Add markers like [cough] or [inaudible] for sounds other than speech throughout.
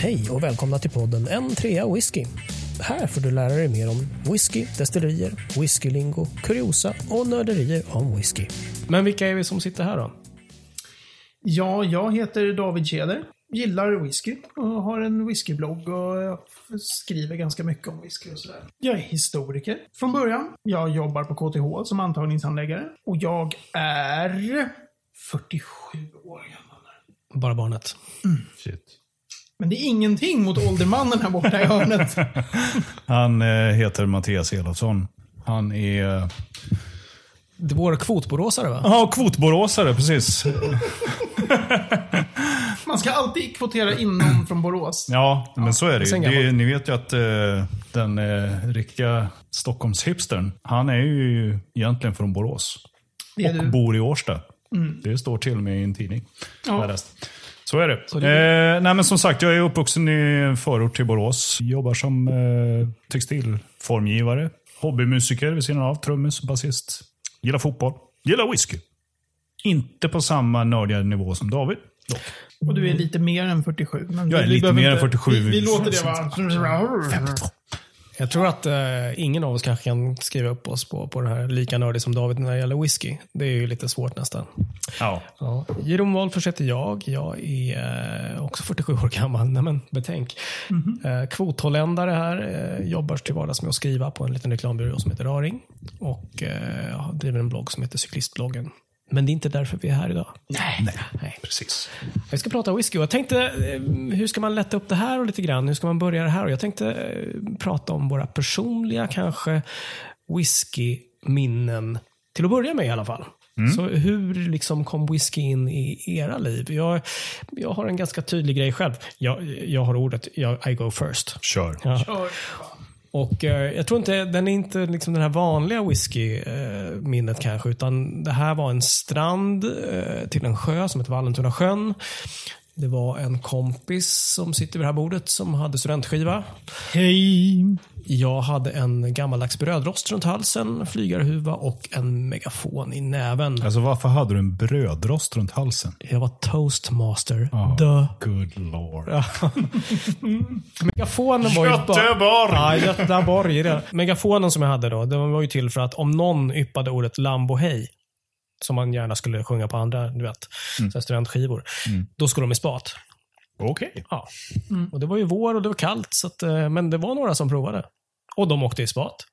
Hej och välkomna till podden En trea whisky. Här får du lära dig mer om whisky, destillerier, whiskylingo, kuriosa och nörderier om whisky. Men vilka är vi som sitter här då? Ja, jag heter David Keder. Gillar whisky och har en whiskyblogg och jag skriver ganska mycket om whisky och sådär. Jag är historiker från början. Jag jobbar på KTH som antagningshandläggare och jag är 47 år gammal. Bara barnet. Shit. Men det är ingenting mot åldermannen här borta i hörnet. [laughs] Han eh, heter Mattias Elofsson. Han är... eh, Det vår kvotboråsare va? Ja, kvotboråsare, precis. [laughs] Man ska alltid kvotera in någon från Borås. Ja, men så är det ju. Det, ni vet ju att eh, den eh, riktiga Stockholmshipstern, han är ju egentligen från Borås. Och du. Mm. bor i Årsta. Det står till och med i en tidning. Ja. Så är det. Så det eh, nej, men som sagt, jag är uppvuxen i en förort till Borås. Jobbar som eh, textilformgivare. Hobbymusiker vid sidan av. Trummis, basist. Gillar fotboll. Gillar whisky. Inte på samma nördiga nivå som David. Dock. Och du är lite mer än 47. Men Jag är vi lite behöver mer än inte- 47. Vi, vi låter det vara. 52. Jag tror att eh, ingen av oss kanske kan skriva upp oss på, på det här lika nördig som David när det gäller whisky. Det är ju lite svårt nästan. Ja. Ja. Jeroen Wolffers heter jag. Jag är eh, också 47 år gammal. Nej, men betänk. Eh, kvotholländare här. Eh, jobbar till vardags med att skriva på en liten reklambyrå som heter Raring. Och eh, driver en blogg som heter Cyklistbloggen. Men det är inte därför vi är här idag. Nej, Nej. precis. Vi ska prata whisky jag tänkte, eh, hur ska man lätta upp det här och lite grann? Hur ska man börja det här? Och jag tänkte eh, prata om våra personliga, kanske, whiskyminnen. Till att börja med i alla fall. Så hur liksom kom whisky in i era liv? Jag, jag har en ganska tydlig grej själv. Jag, jag har ordet, jag, I go first. Kör. Ja. Kör. Och eh, jag tror inte, den är inte liksom den här vanliga whisky-minnet kanske, utan det här var en strand eh, till en sjö som heter Vallentuna sjön. Det var en kompis som sitter vid det här bordet som hade studentskiva. Hej! Jag hade en gammaldags brödrost runt halsen, flygarhuva och en megafon i näven. Alltså varför hade du en brödrost runt halsen? Jag var toastmaster. Ja. The Good lord. Megafonen var ju bara... Göteborg! Ja, Göteborg. Megafonen som jag hade då, den var ju till för att om någon yppade ordet Lambo hej, som man gärna skulle sjunga på andra, du vet, så här studentskivor, då skulle de i spat. Okej. Ja. Och det var ju vår och det var kallt, så att, eh, men det var några som provade. Och de åkte i spat.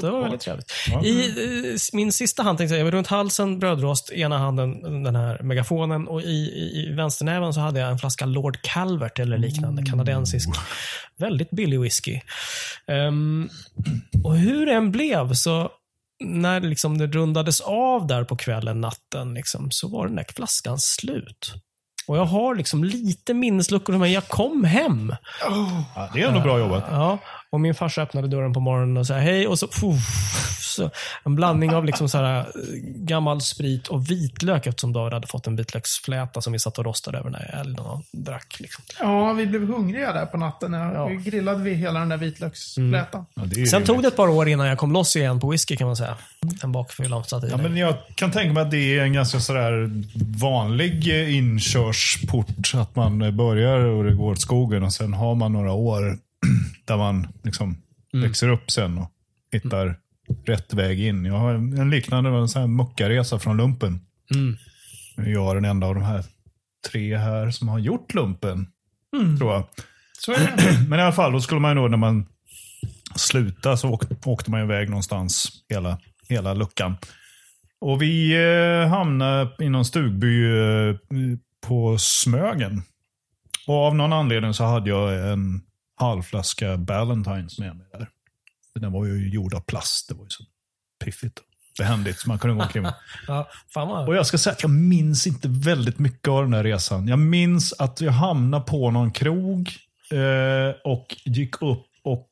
Det var väldigt trevligt. Ja. I eh, min sista hand tänkte jag, runt halsen, brödrost, ena handen den här megafonen och i, i, i vänsternäven så hade jag en flaska Lord Calvert eller liknande, kanadensisk. Väldigt billig whisky. Ehm, och hur det än blev så när liksom det rundades av där på kvällen, natten, liksom, så var den där flaskan slut. Och jag har liksom lite minnesluckor, men jag kom hem. Ja, det är ändå bra jobbat. Ja, och min farsa öppnade dörren på morgonen och sa hej och så, puff, så en blandning av liksom så här, eh, gammal sprit och vitlök eftersom David hade fått en vitlöksfläta som vi satt och rostade över den här elden och drack. Liksom. Ja, vi blev hungriga där på natten. Ja. Vi grillade vi hela den där vitlöksflätan. Ja, det är Sen tog det ett par år innan jag kom loss igen på whisky kan man säga. En bakfyllan satt i Ja, men jag kan tänka mig att det är en ganska sådär vanlig eh, inkörsport. Att man börjar och det går åt skogen och sen har man några år [clears throat] där man liksom växer upp sen och hittar rätt väg in. Jag har en liknande en sån här muckaresa från lumpen. Mm. Jag är den enda av de här tre här som har gjort lumpen. Tror jag. [clears throat] Men i alla fall, då skulle man ju då när man slutade så åkte, åkte man iväg någonstans hela, hela luckan. Och vi eh, hamnade i någon stugby eh, på Smögen. Och av någon anledning så hade jag en halvflaska Ballantines med mig där. Den var ju gjord av plast. Det var ju så piffigt och behändigt man kunde gå omkring. [laughs] Ja. Och jag ska säga att jag minns inte väldigt mycket av den där resan. Jag minns att jag hamnade på någon krog eh, och gick upp och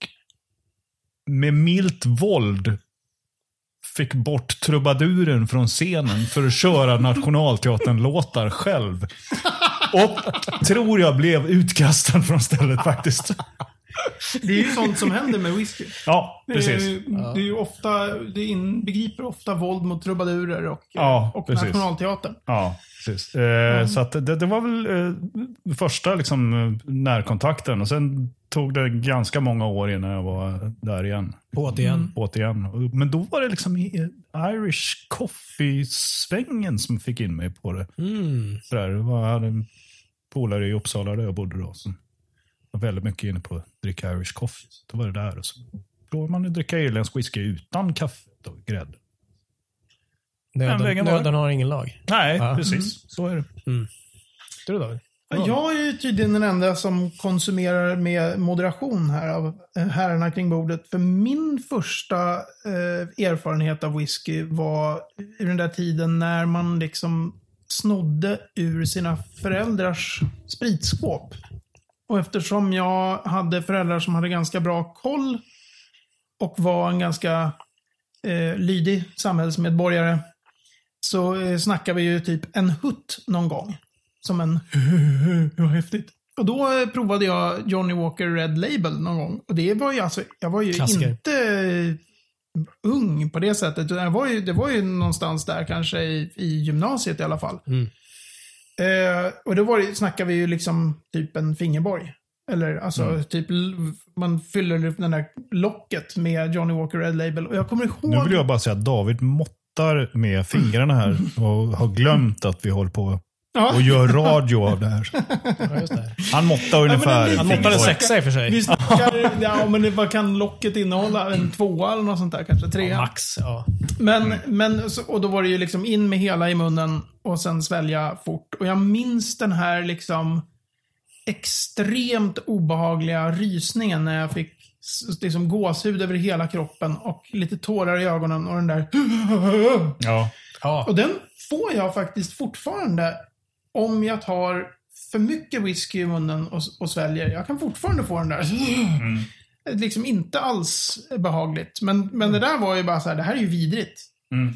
med milt våld fick bort trubaduren från scenen för att köra Nationalteatern-låtar själv. Och tror jag blev utkastad från stället faktiskt. Det är ju sånt som händer med whisky. Ja, Det är, precis. det är ju ofta, det inbegriper ofta våld mot trubadurer och, Ja, och precis. nationalteatern. Ja, precis. Eh, Så att det, det var väl eh, första liksom, närkontakten. Och sen tog det ganska många år innan jag var där igen. Återigen. Återigen. Men då var det liksom Irish Coffee-svängen som fick in mig på det. Mm. Det var, jag hade en polare i Uppsala där jag bodde då. Som var väldigt mycket inne på att dricka Irish coffee. Så Då var det där. Och så provade man att dricka irländsk whisky utan kaffe och grädde. Den Nöden, nöden har ingen lag. Nej, Ja. precis. Så är det. Du David? Jag är ju tydligen den enda som konsumerar med moderation här av eh, herrarna kring bordet. För min första eh, erfarenhet av whisky var i den där tiden när man liksom snodde ur sina föräldrars spritskåp. Och eftersom jag hade föräldrar som hade ganska bra koll och var en ganska eh, lydig samhällsmedborgare så eh, snackade vi ju typ en hutt någon gång. Som en [laughs] vad häftigt. Och då eh, provade jag Johnny Walker Red Label någon gång. Och det var ju alltså, jag var ju Klassiker. inte ung på det sättet. Jag var ju, det var ju någonstans där kanske i, i gymnasiet i alla fall. Mm. Eh, och då var det, snackar vi ju liksom typ en fingerborg. Eller alltså typ, l- man fyller den där locket med Johnny Walker Red Label. Och jag kommer ihåg... Nu vill jag bara säga att David måttar med fingrarna här [laughs] och har glömt att vi håller på Ja. och gör radio av det här. [laughs] Ja, just det. Han måttar ungefär. det- Han måttade en sexa i och för sig. Vi snackar, ja men det, vad kan locket innehålla? En tvåa eller något sånt där kanske? Trea? Max, ja. Men, men, så- och då var det ju liksom in med hela i munnen och sen svälja fort. Och jag minns den här liksom extremt obehagliga rysningen när jag fick liksom gåshud över hela kroppen och lite tårar i ögonen och den där Ja. ja. Och den får jag faktiskt fortfarande om jag tar för mycket whisky i munnen och, och sväljer. Jag kan fortfarande få den där. [laughs] Liksom inte alls behagligt. Men, men det där var ju bara så här, det här är ju vidrigt. Mm.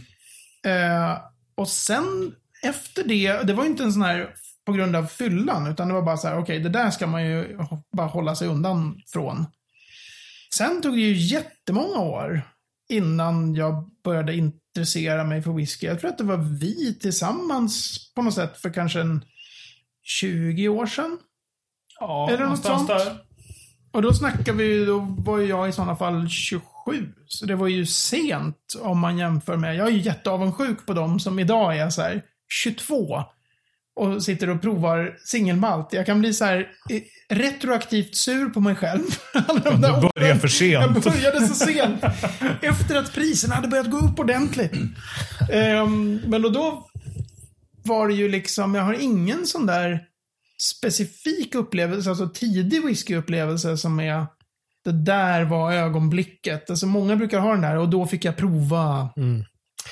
Eh, och sen efter det, det var ju inte en sån här på grund av fyllan, utan det var bara så här, okej, det där ska man ju bara hålla sig undan från. Sen tog det ju jättemånga år innan jag började intressera mig för whisky. Jag tror att det var vi tillsammans på något sätt för kanske en 20 år sedan. ja det något sånt? Och då snackar vi, då var jag i sådana fall 27. Så det var ju sent om man jämför med, jag är ju jätteavundsjuk på dem som idag är så här 22. Och sitter och provar singelmalt. Jag kan bli så här eh, retroaktivt sur på mig själv. [laughs] Du börjar åren. för sent. Jag började så sent. Efter att priserna hade börjat gå upp ordentligt. Ehm, men då, då var det ju liksom, jag har ingen sån där specifik upplevelse, alltså tidig whiskyupplevelse som är det där var ögonblicket. Alltså många brukar ha den där och då fick jag prova. Mm.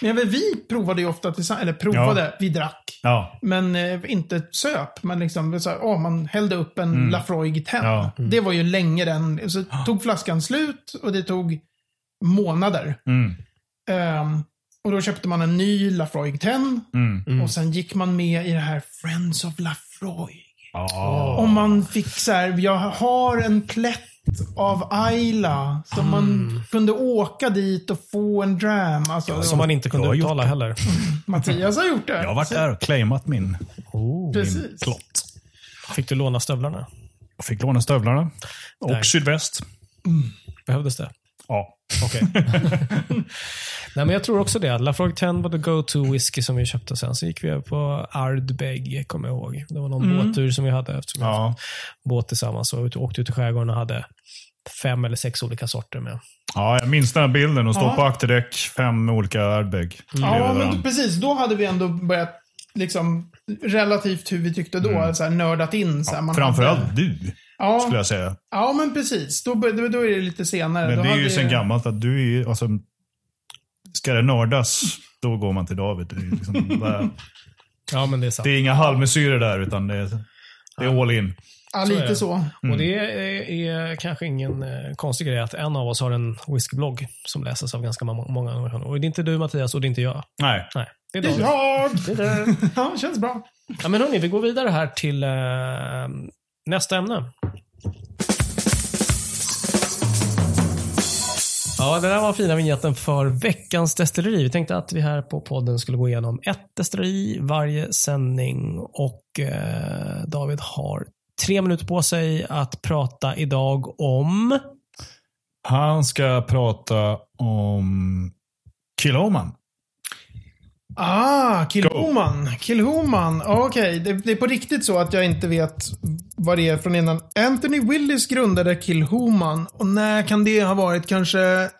Men jag vet, vi provade ju ofta tillsammans, eller provade, vi drack. Ja. Men eh, inte söp. Men liksom, så här, åh, man hällde upp en Lafroig 10. Ja. Det var ju länge den. Så tog flaskan slut och det tog månader. Mm. Ehm, och då köpte man en ny Lafroig 10. Mm. Och sen gick man med i det här Friends of Lafroig. Ja. Och man fick så här, jag har en plätt av Ayla. Så man kunde åka dit och få en dram. Alltså, Som man inte kunde uttala heller. [laughs] Mattias har gjort det. Jag har varit där och claimat min Oh. Precis. plott. Fick du låna stövlarna? Jag fick låna stövlarna. Och Där. sydväst. Behövdes det? Ja. Okej. [laughs] [laughs] Nej, men jag tror också det. Lafroig 10 var the go-to whisky som vi köpte sen. Så gick vi över på Ardbeg, kommer jag ihåg. Det var någon båttur som vi hade eftersom vi hade Ja. båt tillsammans och ut- åkte ut i skärgården och hade fem eller sex olika sorter med. ja, jag minns den här bilden. Och stå Ja. på akterdäck, fem olika Ardbeg. Ja, men precis. Då hade vi ändå börjat, liksom, relativt hur vi tyckte då, så här, nördat in. Så här, man Framförallt hade, du, ja, skulle jag säga. ja, men precis. Då, då, då är det lite senare. Men då det är ju hade- sen gammalt att du är alltså, ska det nördas, då går man till David. Det är, liksom bara, Ja, men det är sant. det är inga halvmesyrer där, utan det är, det är all in. Ja, lite så. Och det är, är kanske ingen eh, konstig grej att en av oss har en whiskyblogg som läses av ganska må- många människor. Och det är inte du Mattias och det är inte jag. Nej. Nej, det är Det är jag! Det är [laughs] det. Ja, känns bra. Ja, men hörni, vi går vidare här till eh, nästa ämne. Ja, det där var fina vignetten för veckans destilleri. Vi tänkte att vi här på podden skulle gå igenom ett destilleri varje sändning och eh, David har tre minuter på sig att prata idag om... Han ska prata om Kiloman. Ah, Kilhoman. Kilhoman. Okej, det, det är på riktigt så att jag inte vet vad det är från innan. Anthony Willis grundade Kilhoman. Och när kan det ha varit? Kanske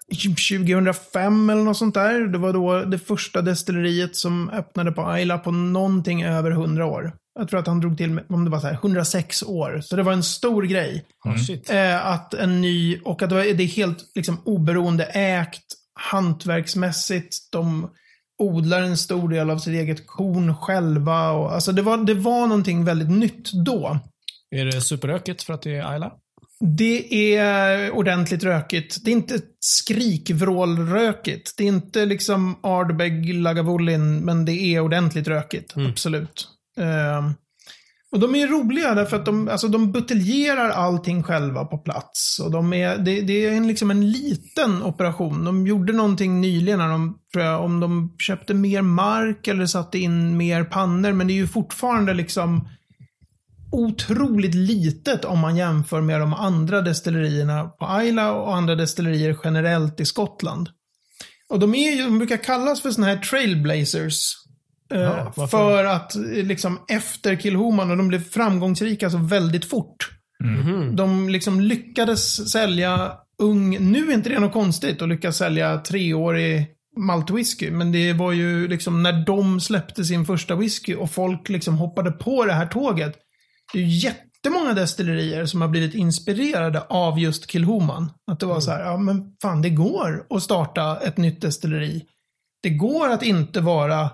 2005 eller något sånt där. Det var då det första destilleriet som öppnade på Ayla på någonting över 100 år. Jag tror att han drog till med, om det var så här, 106 år. Så det var en stor grej. Eh, att en ny, och att det, var, det är helt liksom, oberoende ägt, hantverksmässigt. De odlar en stor del av sitt eget korn själva. Och, alltså det var, det var någonting väldigt nytt då. Är det superökigt för att det är Ayla? Det är ordentligt rökigt. Det är inte skrikvrålrökigt. Det är inte liksom Ardbeg Lagavulin, men det är ordentligt rökigt. Absolut. Ehm, och de är roliga därför att de, alltså de buteljerar allting själva på plats. Och de är, det, det är en, liksom en liten operation. De gjorde någonting nyligen när de, tror jag, om de köpte mer mark eller satte in mer pannor. Men det är ju fortfarande liksom otroligt litet om man jämför med de andra destillerierna på Isla och andra destillerier generellt i Skottland. Och de, är ju, de brukar kallas för sådana här trailblazers eh, Ja, för att eh, liksom efter Kilhoman, och de blev framgångsrika så väldigt fort. De liksom lyckades sälja ung, nu är inte det något konstigt att lyckas sälja treårig maltwhisky, men det var ju liksom när de släppte sin första whisky och folk liksom hoppade på det här tåget. Det är ju jättemånga destillerier som har blivit inspirerade av just Kilhoman. Att det var så här, ja men fan det går att starta ett nytt destilleri. Det går att inte vara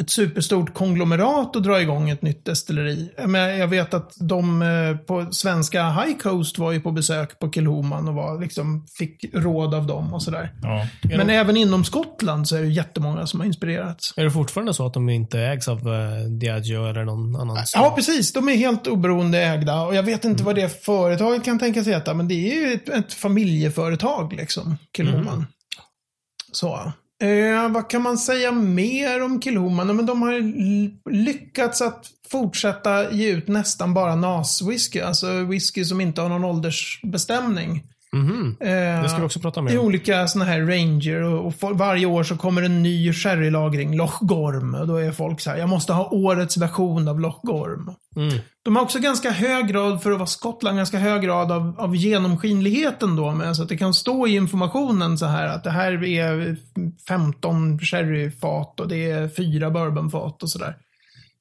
ett superstort konglomerat och dra igång ett nytt destilleri. Men jag vet att de eh, på svenska High Coast var ju på besök på Kilhoman och var, liksom, fick råd av dem och sådär. Ja. Men även inom Skottland så är det jättemånga som har inspirerats. Är det fortfarande så att de inte ägs av uh, Diageo eller någon annan? Ja, precis. De är helt oberoende ägda och jag vet inte vad det företaget kan tänkas heta, men det är ju ett, ett familjeföretag liksom, Kilhoman. Så. Eh, vad kan man säga mer om Kilhoman? Men de har lyckats att fortsätta ge ut nästan bara NAS-whisky, alltså whisky som inte har någon åldersbestämning. Mhm. Eh, Det ska vi också prata mer i om. olika såna här ranger och, och for, varje år så kommer en ny sherrylagring, Loch Gorm. Och då är folk så här, jag måste ha årets version av Loch Gorm. Mm. De har också ganska hög grad, för att vara Skottland, ganska hög grad av, av genomskinligheten då med. Så att det kan stå i informationen så här att det här är 15 sherryfat och det är fyra bourbonfat och sådär.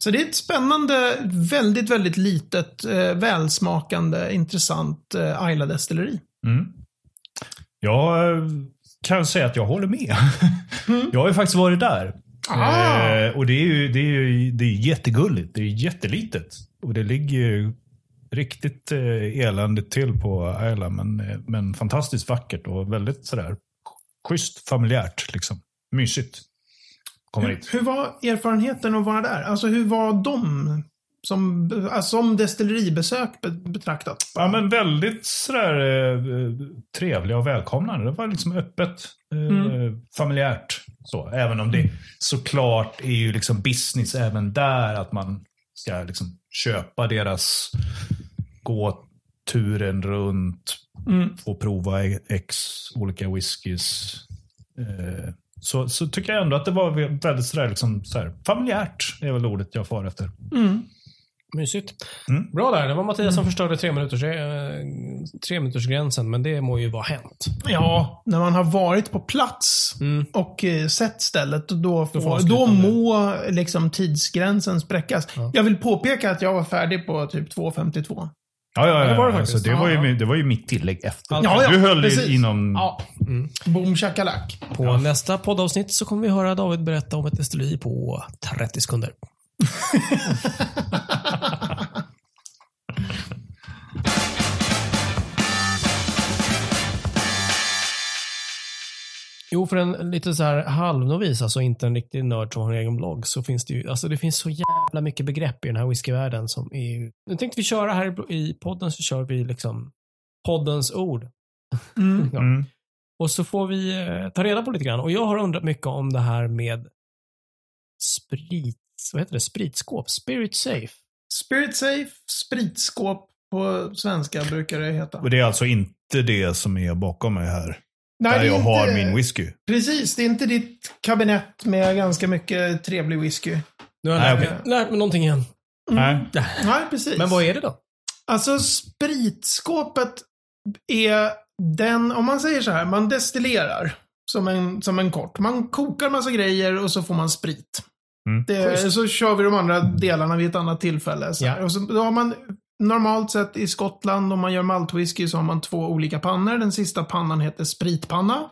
Så det är ett spännande, väldigt, väldigt litet, eh, välsmakande, intressant eh, Ayla-destilleri. Mm. Jag eh, kan säga att jag håller med. Jag har ju faktiskt varit där. Ah. Eh, och det är ju det är, ju- det är jättegulligt. Det är jättelitet. Och det ligger ju riktigt eh, eländigt till på Ayla. Men, eh, men fantastiskt vackert och väldigt sådär schysst familjärt. Liksom. Mysigt. Kommer Hur, hit. hur var erfarenheten att vara där? Alltså hur var de som, alltså, som destilleribesök be- betraktat? Ja, men väldigt sådär eh, trevliga och välkomnande. Det var liksom öppet, eh, familjärt. Så, även om det såklart är ju liksom business även där. Att man ska liksom köpa deras, gå turen runt, Mm. få prova x olika whiskys. Eh, så, så tycker jag ändå att det var väldigt sådär, liksom, sådär, familjärt. är väl ordet jag far efter. Mm. Mysigt. Mm. Bra där. Det var Mattias som förstörde tre, minuters, eh, tre minuters gränsen, men det må ju vara hänt. Ja, när man har varit på plats Mm. och eh, sett stället, då, får, då, med må liksom tidsgränsen spräckas. Jag vill påpeka att jag var färdig på typ 2.52. Ja, ja, ja. det var det alltså, det, var Ja, ju, det var ju mitt tillägg efter. Ja, ja, du höll precis. inom... Ja. Boom shakalak. På nästa poddavsnitt så kommer vi höra David berätta om ett destilleri på 30 sekunder. [laughs] Jo, för en lite så här halvnovis, alltså inte en riktig nörd som har en egen blogg, så finns det ju, alltså det finns så jävla mycket begrepp i den här whiskyvärlden som är Nu tänkte vi köra här i- podden så kör vi liksom poddens ord. Mm. [laughs] Ja. Mm. Och så får vi eh, ta reda på lite grann. Och jag har undrat mycket om det här med sprit, vad heter det? Spritskåp. Spirit safe. Spirit Safe, spritskåp på svenska brukar det heta. Och det är alltså inte det som är bakom mig här. Nej, där jag har inte- min whisky. Precis, det är inte ditt kabinett med ganska mycket trevlig whisky. Nu har jag Nej, lärt, mig, lärt mig någonting igen. Nej. Nej, precis. Men vad är det då? Alltså spritskåpet är den, om man säger så här, man destillerar som en, som en kort. Man kokar massa grejer och så får man sprit. Mm. Det, så kör vi de andra delarna vid ett annat tillfälle. Så. Ja. Och så, då har man normalt sett i Skottland, om man gör maltwhisky, så har man två olika pannor. Den sista pannan heter spritpanna.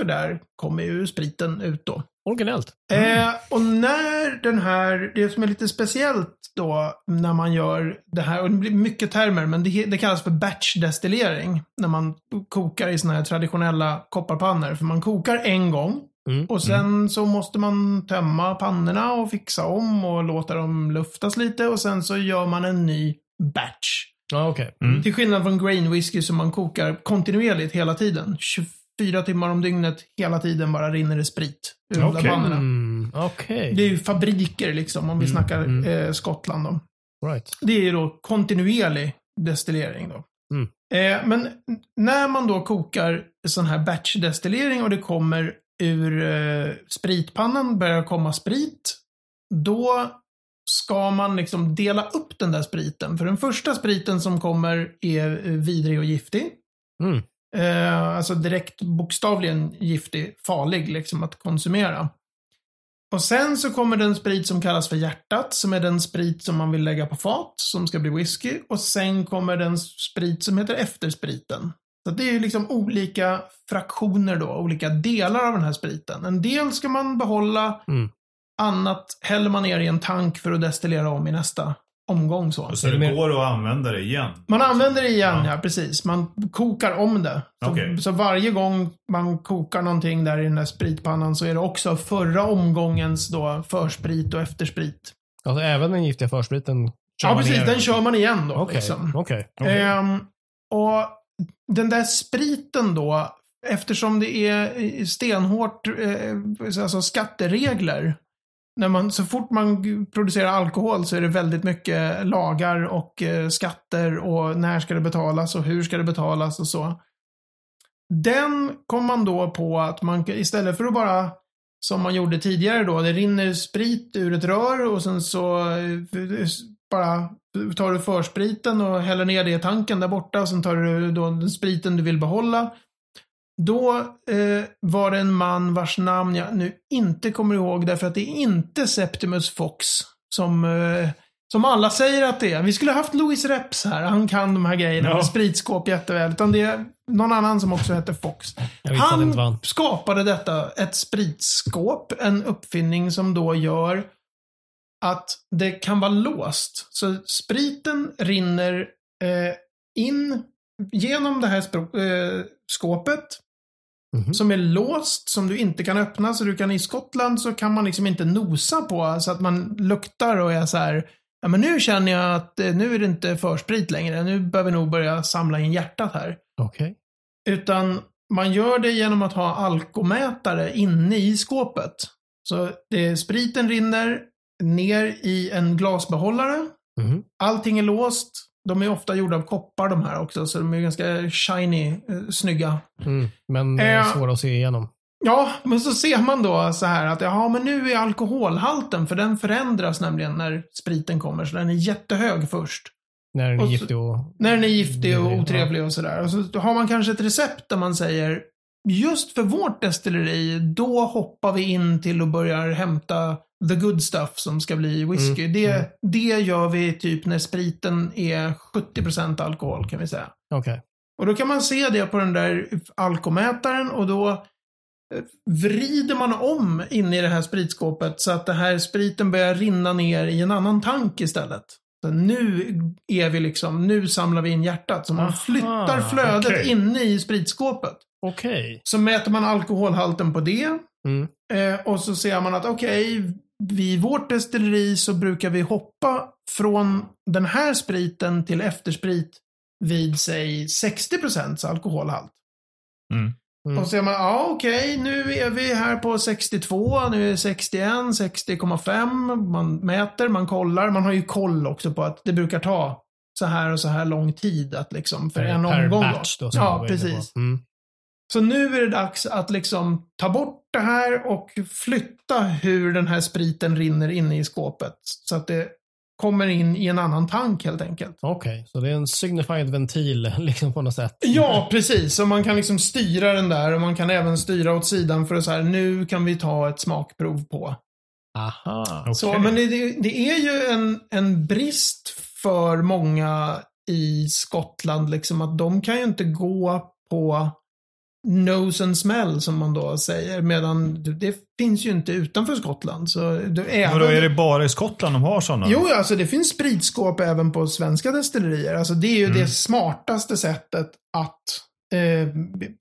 För där kommer ju spriten ut då. Originellt. Eh, och när den här, det som är lite speciellt då när man gör det här, och det blir mycket termer, men det, det kallas för batchdestillering. När man kokar i såna här traditionella kopparpannor. För man kokar en gång Mm. och sen så måste man tömma pannorna och fixa om och låta dem luftas lite och sen så gör man en ny batch. Ja, okej. Mm. Till skillnad från grain whisky som man kokar kontinuerligt hela tiden. 24 timmar om dygnet, hela tiden bara rinner det sprit ur där pannorna. Mm, okej. Det är ju fabriker liksom, om vi Mm, snackar mm. eh, Skottland då. Right. Det är ju då kontinuerlig destillering då. Mm. Eh, men när man då kokar sån här batchdestillering och det kommer ur eh, spritpannan, börjar komma sprit, då ska man liksom dela upp den där spriten. För den första spriten som kommer är eh, vidrig och giftig. Mm. Eh, alltså direkt bokstavligen giftig, farlig liksom att konsumera. Och sen så kommer den sprit som kallas för hjärtat, som är den sprit som man vill lägga på fat, som ska bli whisky. Och sen kommer den sprit som heter efterspriten. Så det är ju liksom olika fraktioner då, olika delar av den här spriten. En del ska man behålla, Mm. Annat häller man ner i en tank för att destillera om i nästa omgång så. Så det mer- går att använda det igen? Man använder det igen, Ja. ja. precis. Man kokar om det. Så, Okej. så varje gång man kokar någonting där i den där spritpannan så är det också förra omgångens då försprit och eftersprit. Alltså även den giftiga förspriten Ja, precis. Den kör man igen då. Okej, Liksom. okej. Ehm, och den där spriten då, eftersom det är stenhårt eh, alltså skatteregler. När man, så fort man producerar alkohol så är det väldigt mycket lagar och eh, skatter och när ska det betalas och hur ska det betalas och så. Den kom man då på att man istället för att bara som man gjorde tidigare då, det rinner sprit ur ett rör och sen så eh, bara tar du förspriten och häller ner det i tanken där borta och sen tar du då den spriten du vill behålla. Då eh, var det en man vars namn jag nu inte kommer ihåg därför att det är inte Septimus Fox som, eh, som alla säger att det är. Vi skulle ha haft Louis Reps här, han kan de här grejerna Ja. med spritskåp jätteväl. Utan det är någon annan som också heter Fox. Han han. skapade detta, ett spritskåp, en uppfinning som då gör att det kan vara låst. Så spriten rinner eh, in genom det här skåpet Mhm. som är låst, som du inte kan öppna. Så du kan i Skottland så kan man liksom inte nosa på så att man luktar och är så här. Ja men nu känner jag att eh, nu är det inte försprit längre. Nu behöver vi nog börja samla in hjärtat här. Okej. Utan man gör det genom att ha alkomätare inne i skåpet. Så det, spriten rinner ner i en glasbehållare. Mhm. Allting är låst. De är ofta gjorda av koppar de här också, så de är ganska shiny, eh, snygga. Mm. Men eh, svåra att se igenom. Ja, men så ser man då så här att jaha, men nu är alkoholhalten, för den förändras nämligen när spriten kommer, så den är jättehög först. När den är och så- giftig och... När den är giftig och Ja. otrevlig och sådär. Och så har man kanske ett recept där man säger just för vårt destilleri, då hoppar vi in till och börjar hämta the good stuff som ska bli whisky. Mm, Det, mm. det gör vi typ när spriten är 70% alkohol kan vi säga. Okej. Och då kan man se det på den där alkomätaren och då eh, vrider man om in i det här spritskåpet så att det här spriten börjar rinna ner i en annan tank istället. Så nu är vi liksom, nu samlar vi in hjärtat. Så man Aha, flyttar flödet okej. inne i spritskåpet. Okej. Så mäter man alkoholhalten på det. Mm. Eh, och så ser man att okej, vid vårt destilleri så brukar vi hoppa från den här spriten till eftersprit vid, säg, 60 alkoholhalt. Mm. Mm. Och så är man, ja okej, nu är vi här på 62, nu är det 61, 60,5. Man mäter, man kollar. Man har ju koll också på att det brukar ta så här och så här lång tid att liksom, för en per omgång. batch då, jag ja, precis. Mm. Så nu är det dags att liksom ta bort det här och flytta hur den här spriten rinner inne i skåpet. Så att det kommer in i en annan tank helt enkelt. Okej, så det är en signified ventil [laughs] liksom på något sätt. Ja, precis. Så man kan liksom styra den där och man kan även styra åt sidan för att så här, nu kan vi ta ett smakprov på. Aha. Så, Okej. men det, det, det är ju en, en brist för många i Skottland, liksom att de kan ju inte gå på nose and smell som man då säger, medan det, finns ju inte utanför Skottland. Så det, även, Vadå, är det bara i Skottland de har sådana? Jo, alltså det finns spritskåp även på svenska destillerier. Alltså det är ju det smartaste sättet att eh,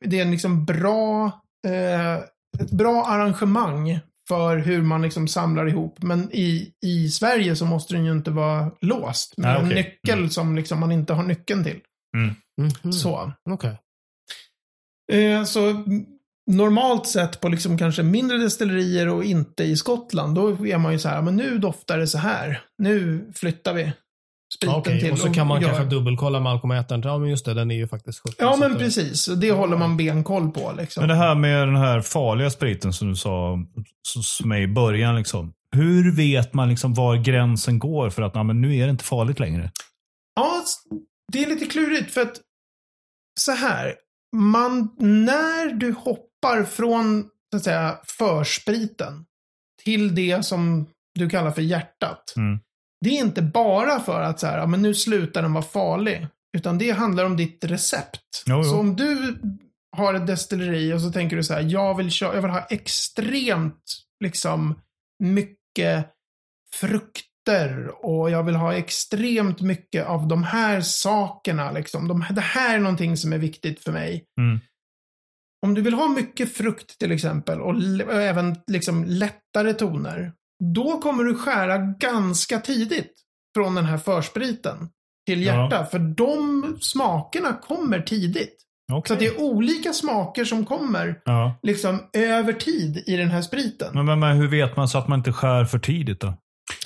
det är en liksom bra, eh, ett bra arrangemang för hur man liksom samlar ihop. Men i, i Sverige så måste den ju inte vara låst med Ah, en okej. nyckel som liksom man inte har nyckeln till. Mhm. Så. Okej. Eh, så normalt sett på liksom kanske mindre destillerier och inte i Skottland, då är man ju så här, men nu doftar det så här. Nu flyttar vi spriten Okej, till och så kan man gör- kanske dubbelkolla med alkomätaren. Ja, men just det, den är ju faktiskt 70. Ja, men att- precis. Och Det håller man benkoll på liksom. Men det här med den här farliga spriten som du sa som är i början. Liksom. Hur vet man liksom var gränsen går för att ja, men nu är det inte farligt längre? Ja, det är lite klurigt för att så här. Man, när du hoppar från, så att säga, förspriten till det som du kallar för hjärtat. Mm. Det är inte bara för att så här, ja, men nu slutar den vara farlig. Utan det handlar om ditt recept. Jo, jo. Så om du har ett destilleri och så tänker du så här, jag vill, jag vill ha extremt, liksom, mycket frukter och jag vill ha extremt mycket av de här sakerna. Liksom. De, det här är någonting som är viktigt för mig. Mm. Om du vill ha mycket frukt till exempel och, och även liksom lättare toner. Då kommer du skära ganska tidigt från den här förspriten till Ja. hjärta. För de smakerna kommer tidigt. Så Okej. att det är olika smaker som kommer ja. liksom över tid i den här spriten. men, men, men hur vet man så att man inte skär för tidigt då?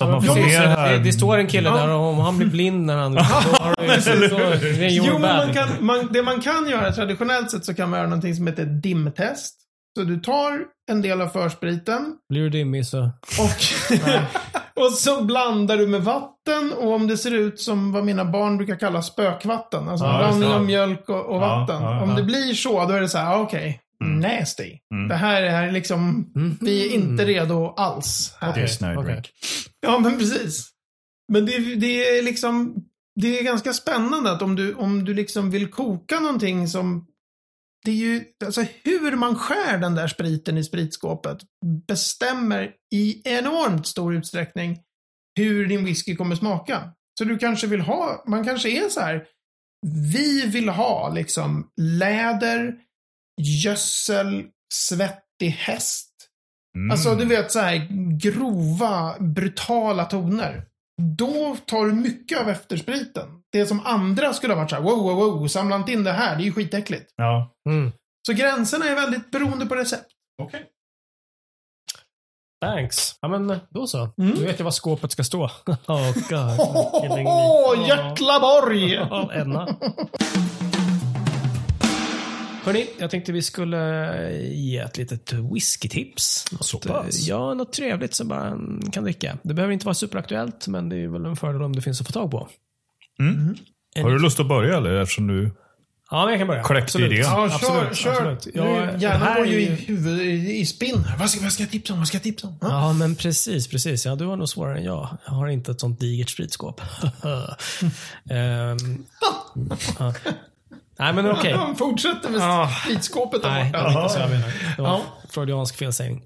Att man får ner här... det, det står en kille Ja. där och om han blir blind när han... [laughs] Då har du, så, så, det Jo, men man kan, man, det man kan göra traditionellt sett så kan man göra någonting som heter dimtest. Så du tar en del av förspriten Blir du dimmig så... och, [laughs] och så blandar du med vatten och om det ser ut som vad mina barn brukar kalla spökvatten, alltså Ja, blandning av mjölk och, och Ja, vatten. ja, om ja. det blir så, då är det så här, ah, okej, Mm. nasty. Mm. Det här är liksom, vi är inte redo alls. Här. Det är snide Okej. Ja, men precis. Men det, det är liksom, det är ganska spännande att om du, om du liksom vill koka någonting som, det är ju, alltså hur man skär den där spriten i spritskåpet bestämmer i enormt stor utsträckning hur din whisky kommer smaka. Så du kanske vill ha, man kanske är så här, vi vill ha liksom läder, gödsel, svettig häst. Mm. Alltså du vet så här grova, brutala toner. Då tar du mycket av efterspriten. Det som andra skulle ha varit så här, wow, wow, wow, samla inte in det här, det är ju skitäckligt. Ja. Mm. Så gränserna är väldigt beroende på recept. Okej. Thanks. Ja, men då så. Mm. Nu vet jag var skåpet ska stå. [laughs] oh, God. Killing me. Åh, Hjärtlaborg! Ja, Enna. [laughs] Hörni, jag tänkte vi skulle ge ett litet whiskytips. Så eh, pass? Ja, något trevligt som bara kan dricka. Det behöver inte vara superaktuellt, men det är väl en fördel om det finns att få tag på. Mm. Har du lust att börja eller? Eftersom du... Ja, men jag kan börja. Korrekt Absolut. idé. Ja, Absolut, kör, kör. absolut. Ja, Nu, det hjärnan här går ju i huvudet i, spinn. Vad ska, vad ska jag tipsa om? Vad ska jag tipsa om? Ja. Ja, men precis, precis. Ja, du har nog svårare än jag. Jag har inte ett sånt digert spritskåp. [laughs] Ja. Nej, men okej. [laughs] Han fortsätter med Ja. spritskåpet där Nej, det var inte så jag menade. Det var Ja. freudiansk felsägning.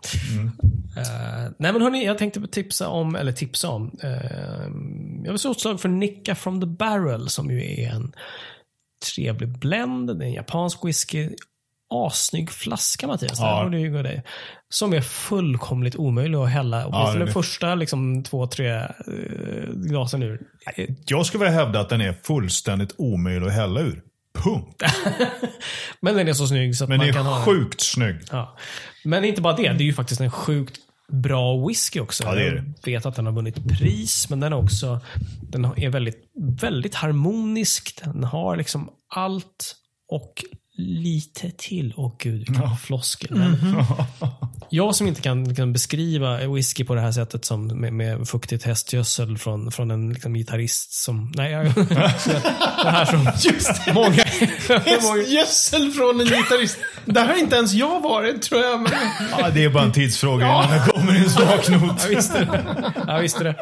Eh, nej men hörni, jag tänkte tipsa om, eller tipsa om. Uh, jag vill slå ett slag för Nicka from the Barrel som ju är en trevlig blend. Det är en japansk whisky. Assnygg flaska Mattias. Ja. Borde ju dig. Som är fullkomligt omöjlig att hälla. Och Ja, det är den det. första liksom, två, tre uh, glasen ur. Jag skulle vilja hävda att den är fullständigt omöjlig att hälla ur. Punkt. [laughs] Men den är så snygg så att Men man kan ha den. sjukt snygg. Ja. Men inte bara det, det är ju faktiskt en sjukt bra whisky också. Ja, det är det. Jag vet att den har vunnit pris, men den är också den är väldigt, väldigt harmonisk. Den har liksom allt och lite till. Åh gud, vilken floskel. Men [laughs] Jag som inte kan, kan beskriva whisky på det här sättet som med, med fuktigt hästgödsel från, från en liksom, gitarrist som... Nej, jag, det här som [laughs] Just det! många... Hästgödsel från en gitarrist. Där har inte ens jag varit, tror jag. Men... Ja, det är bara en tidsfråga innan det kommer en smaknot. Jag visste det. Jag visste det.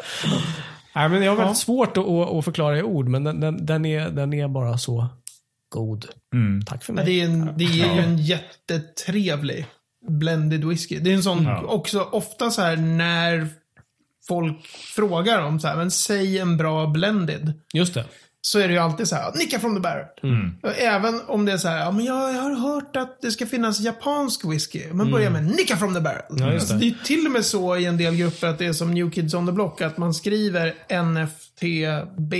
Nej, men jag har väldigt svårt att, att, förklara i ord, men den, den, den, är, den är bara så god. Tack för Ja, mig. det är, en, det är ju en jättetrevlig blended whisky. Det är en sån, Ja. också ofta så här när folk frågar om så här, men säg en bra blended. Just det. Så är det ju alltid så här, nicka from the barrel. Mm. Även om det är så här, ja men jag, jag har hört att det ska finnas japansk whisky. Men börja med nicka from the barrel. Ja, alltså, det. det är till och med så i en del grupper att det är som New Kids on the Block, att man skriver NFTB.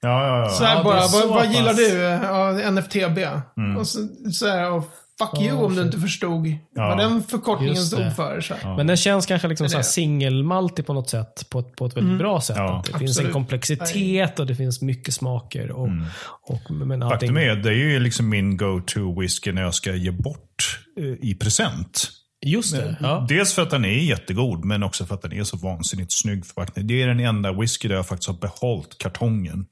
Ja, ja, Så ja. här Ja, bara, så vad, vad gillar du? Ja, NFTB. Mm. Och så, så här, och fuck you om du inte förstod Ja. vad den förkortningen stod för. Så. här. Men den känns kanske liksom Det det. singelmaltig på något sätt. På ett, på ett väldigt bra sätt. Ja. Det finns en Absolut. komplexitet och det finns mycket smaker. Och, och, men allting, Faktum är, det är ju liksom min go-to whisky när jag ska ge bort eh, i present. Just det. Ja. Dels för att den är jättegod, men också för att den är så vansinnigt snygg förpackning. Det är den enda whisky där jag faktiskt har behållit kartongen.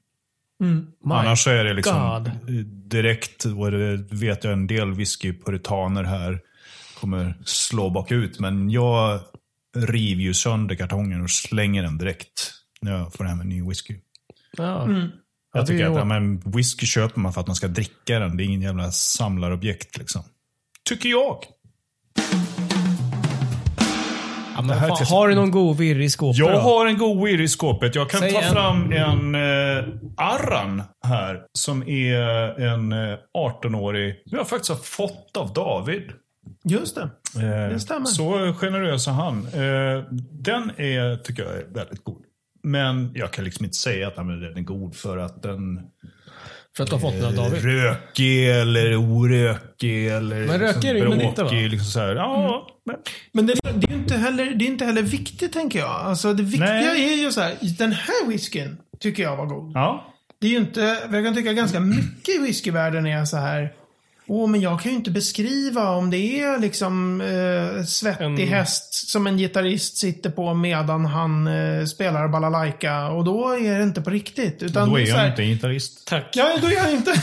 My Annars så är det liksom God. direkt, och det vet jag en del whiskypuritaner här kommer slå bakut. Men jag river ju sönder kartongen och slänger den direkt när jag får hem en ny whisky. Ja. Mm. Ja, Jag tycker att ja, men whisky köper man för att man ska dricka den. Det är ingen jävla samlarobjekt liksom. Tycker jag. Ja, men fan, tills- har du någon god virr i skåpet Jag då? har en god weir i skåpet. Jag kan Säg ta en. fram en eh, Arran här. Som är en eh, 18-årig. Som jag faktiskt har fått av David. Just det. Eh, Det stämmer. Så generös är han. Eh, den är, tycker jag är väldigt god. Men jag kan liksom inte säga att den är god för att den För att du har fått den av David? rökig eller orökig eller Men rökig är det men inte, va? bråkig, Liksom så här. Ja, men, Men det, det är inte heller, det är inte heller viktigt, tänker jag. Alltså, det viktiga Nej. är ju så här, den här whiskyn tycker jag var god. ja. Det är ju inte, jag kan tycka ganska mycket i whiskyvärlden är så här. Åh, men jag kan ju inte beskriva om det är liksom eh, svettig En- häst som en gitarrist sitter på medan han eh, spelar balalaika. Och då är det inte på riktigt. Utan Då är jag här, inte en gitarrist. Tack. Ja, då är jag inte... [laughs]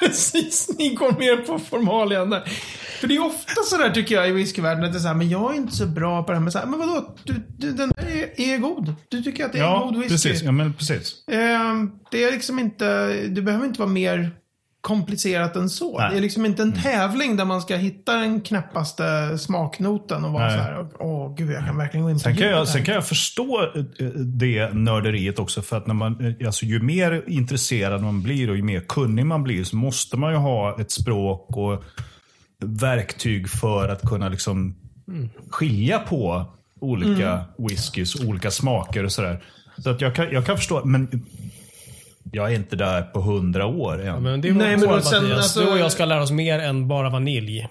Precis, ni går mer på formalien där. För det är ofta sådär tycker jag i whiskyvärlden att det är såhär, men jag är inte så bra på det här med så här, men vadå? Du, du, den där är, är god. Du tycker att det är Ja, god whisky. precis. Ja, men precis. Ehm, det är liksom inte, det behöver inte vara mer komplicerat än så. Nej. Det är liksom inte en tävling där man ska hitta den knäppaste smaknoten och vara Nej. så här, åh gud, jag kan verkligen gå in på Sen kan, jag, här." sen kan jag förstå eh, det nörderiet också. För att när man, eh, alltså, ju mer intresserad man blir och ju mer kunnig man blir så måste man ju ha ett språk och verktyg för att kunna liksom skilja på olika whiskys, olika smaker och sådär. Så att jag kan, jag kan förstå, men jag är inte där på hundra år än. Ja, men det är Nej, men då sen, alltså- Du och jag ska lära oss mer än bara vanilj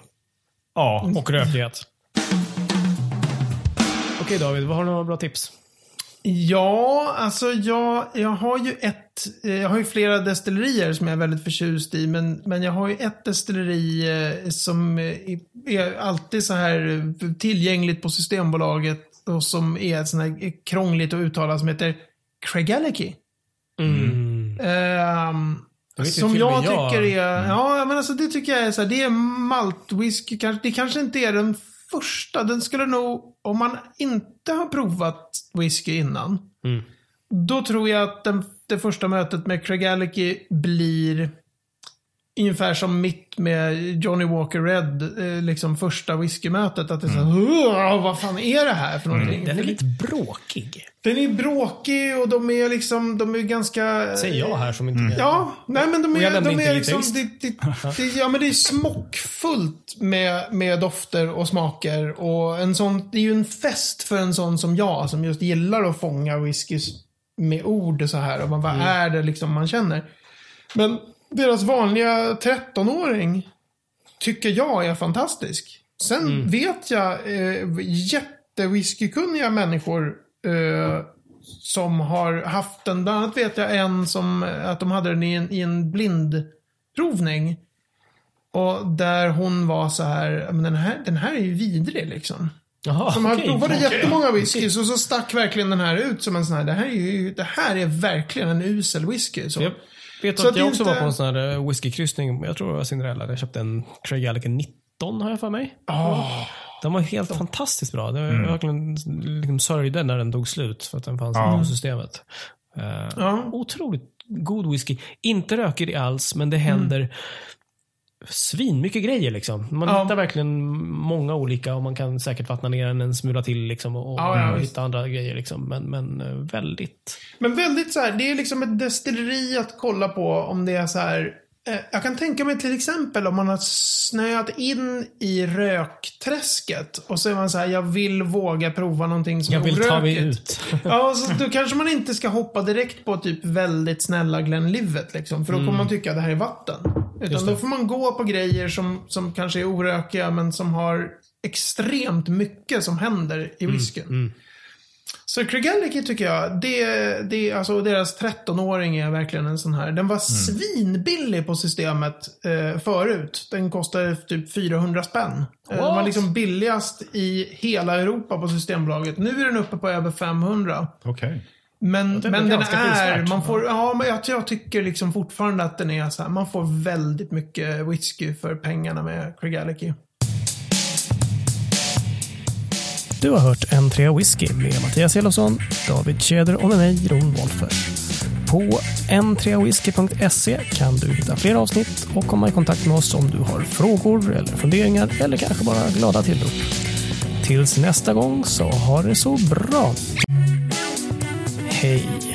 ja, och rökighet. Okej David, vad har du några bra tips? Ja, alltså jag, jag har ju ett, eh, jag har ju flera destillerier som jag är väldigt förtjust i, men, men jag har ju ett destilleri eh, som eh, är alltid så här tillgängligt på Systembolaget och som är ett sånt här krångligt att uttala som heter Craigellachie. Mm. Ju som jag jag. tycker är, ja men alltså det tycker jag är så här, det är maltwhisky, kanske- det kanske inte är den första, den skulle nog, om man inte har provat whisky innan, Mm. då tror jag att den, det första mötet med Craigellachie blir ungefär som mitt med Johnny Walker Red, eh, liksom första whiskymötet. Att det är så här, "Åh, vad fan är det här för någonting? Mm. Den är lite bråkig. den är bråkig och de är liksom, de är ganska... Säger jag här som inte... Ja, nej men de Och jag är, de är liksom, det, det, det, ja men det är smockfullt med, med dofter och smaker. Och en sån, det är ju en fest för en sån som jag, som just gillar att fånga whiskys med ord så här. Och man, vad Mm. är det liksom man känner? Men deras vanliga 13-åring tycker jag är fantastisk. Sen vet jag eh, jättewhiskykunniga människor eh, som har haft den. Bland annat vet jag en som, att de hade den i en, i en blindprovning. Och där hon var så här, men den här, den här är ju vidrig liksom. Jaha, De hade okej. provade jättemånga whiskys och så stack verkligen den här ut som en sån här, det här är ju, det här är verkligen en usel whisky. Så. Jag vet Så att jag också inte- var på en sån här eh, whiskykryssning. Jag tror det var Cinderella. Jag köpte en Craig Gallagher 19 har jag för mig. Ah. Den var helt fantastiskt bra. Jag verkligen liksom sörjde när den tog slut för att den fanns Ja. i systemet. Ja. Otroligt god whisky. Inte rökig alls, men det händer svin mycket grejer liksom. Man Ja. hittar verkligen många olika och man kan säkert vattna ner den en smula till liksom och, Ja, ja, och hitta andra grejer liksom. Men, men eh, väldigt... Men väldigt så här, det är liksom ett destilleri att kolla på om det är så här. Eh, jag kan tänka mig till exempel om man har snöat in i rökträsket och så är man så här, jag vill våga prova någonting som Jag vill ta mig orökigt. ut. [laughs] Ja, så då kanske man inte ska hoppa direkt på typ väldigt snälla Glenlivet liksom. För då kommer man tycka att det här är vatten. Utan då får man gå på grejer som, som kanske är orökiga men som har extremt mycket som händer i whiskyn. Så Cregality tycker jag, det, det, alltså deras 13-åring är verkligen en sån här. Den var svinbillig på systemet eh, förut. Den kostade typ 400 spänn. Eh, Den var What? liksom billigast i hela Europa på Systembolaget. Nu är den uppe på över 500. Okej. Men, men den är, man får, ja men jag, jag tycker liksom fortfarande att den är så här, man får väldigt mycket whisky för pengarna med Cregality. Du har hört N3 Whisky med Mattias Elofsson, David Tjäder och med mig, Ron Wolfer. På n3whisky.se kan du hitta fler avsnitt och komma i kontakt med oss om du har frågor eller funderingar eller kanske bara glada tillrop. Tills nästa gång så ha det så bra. Hej!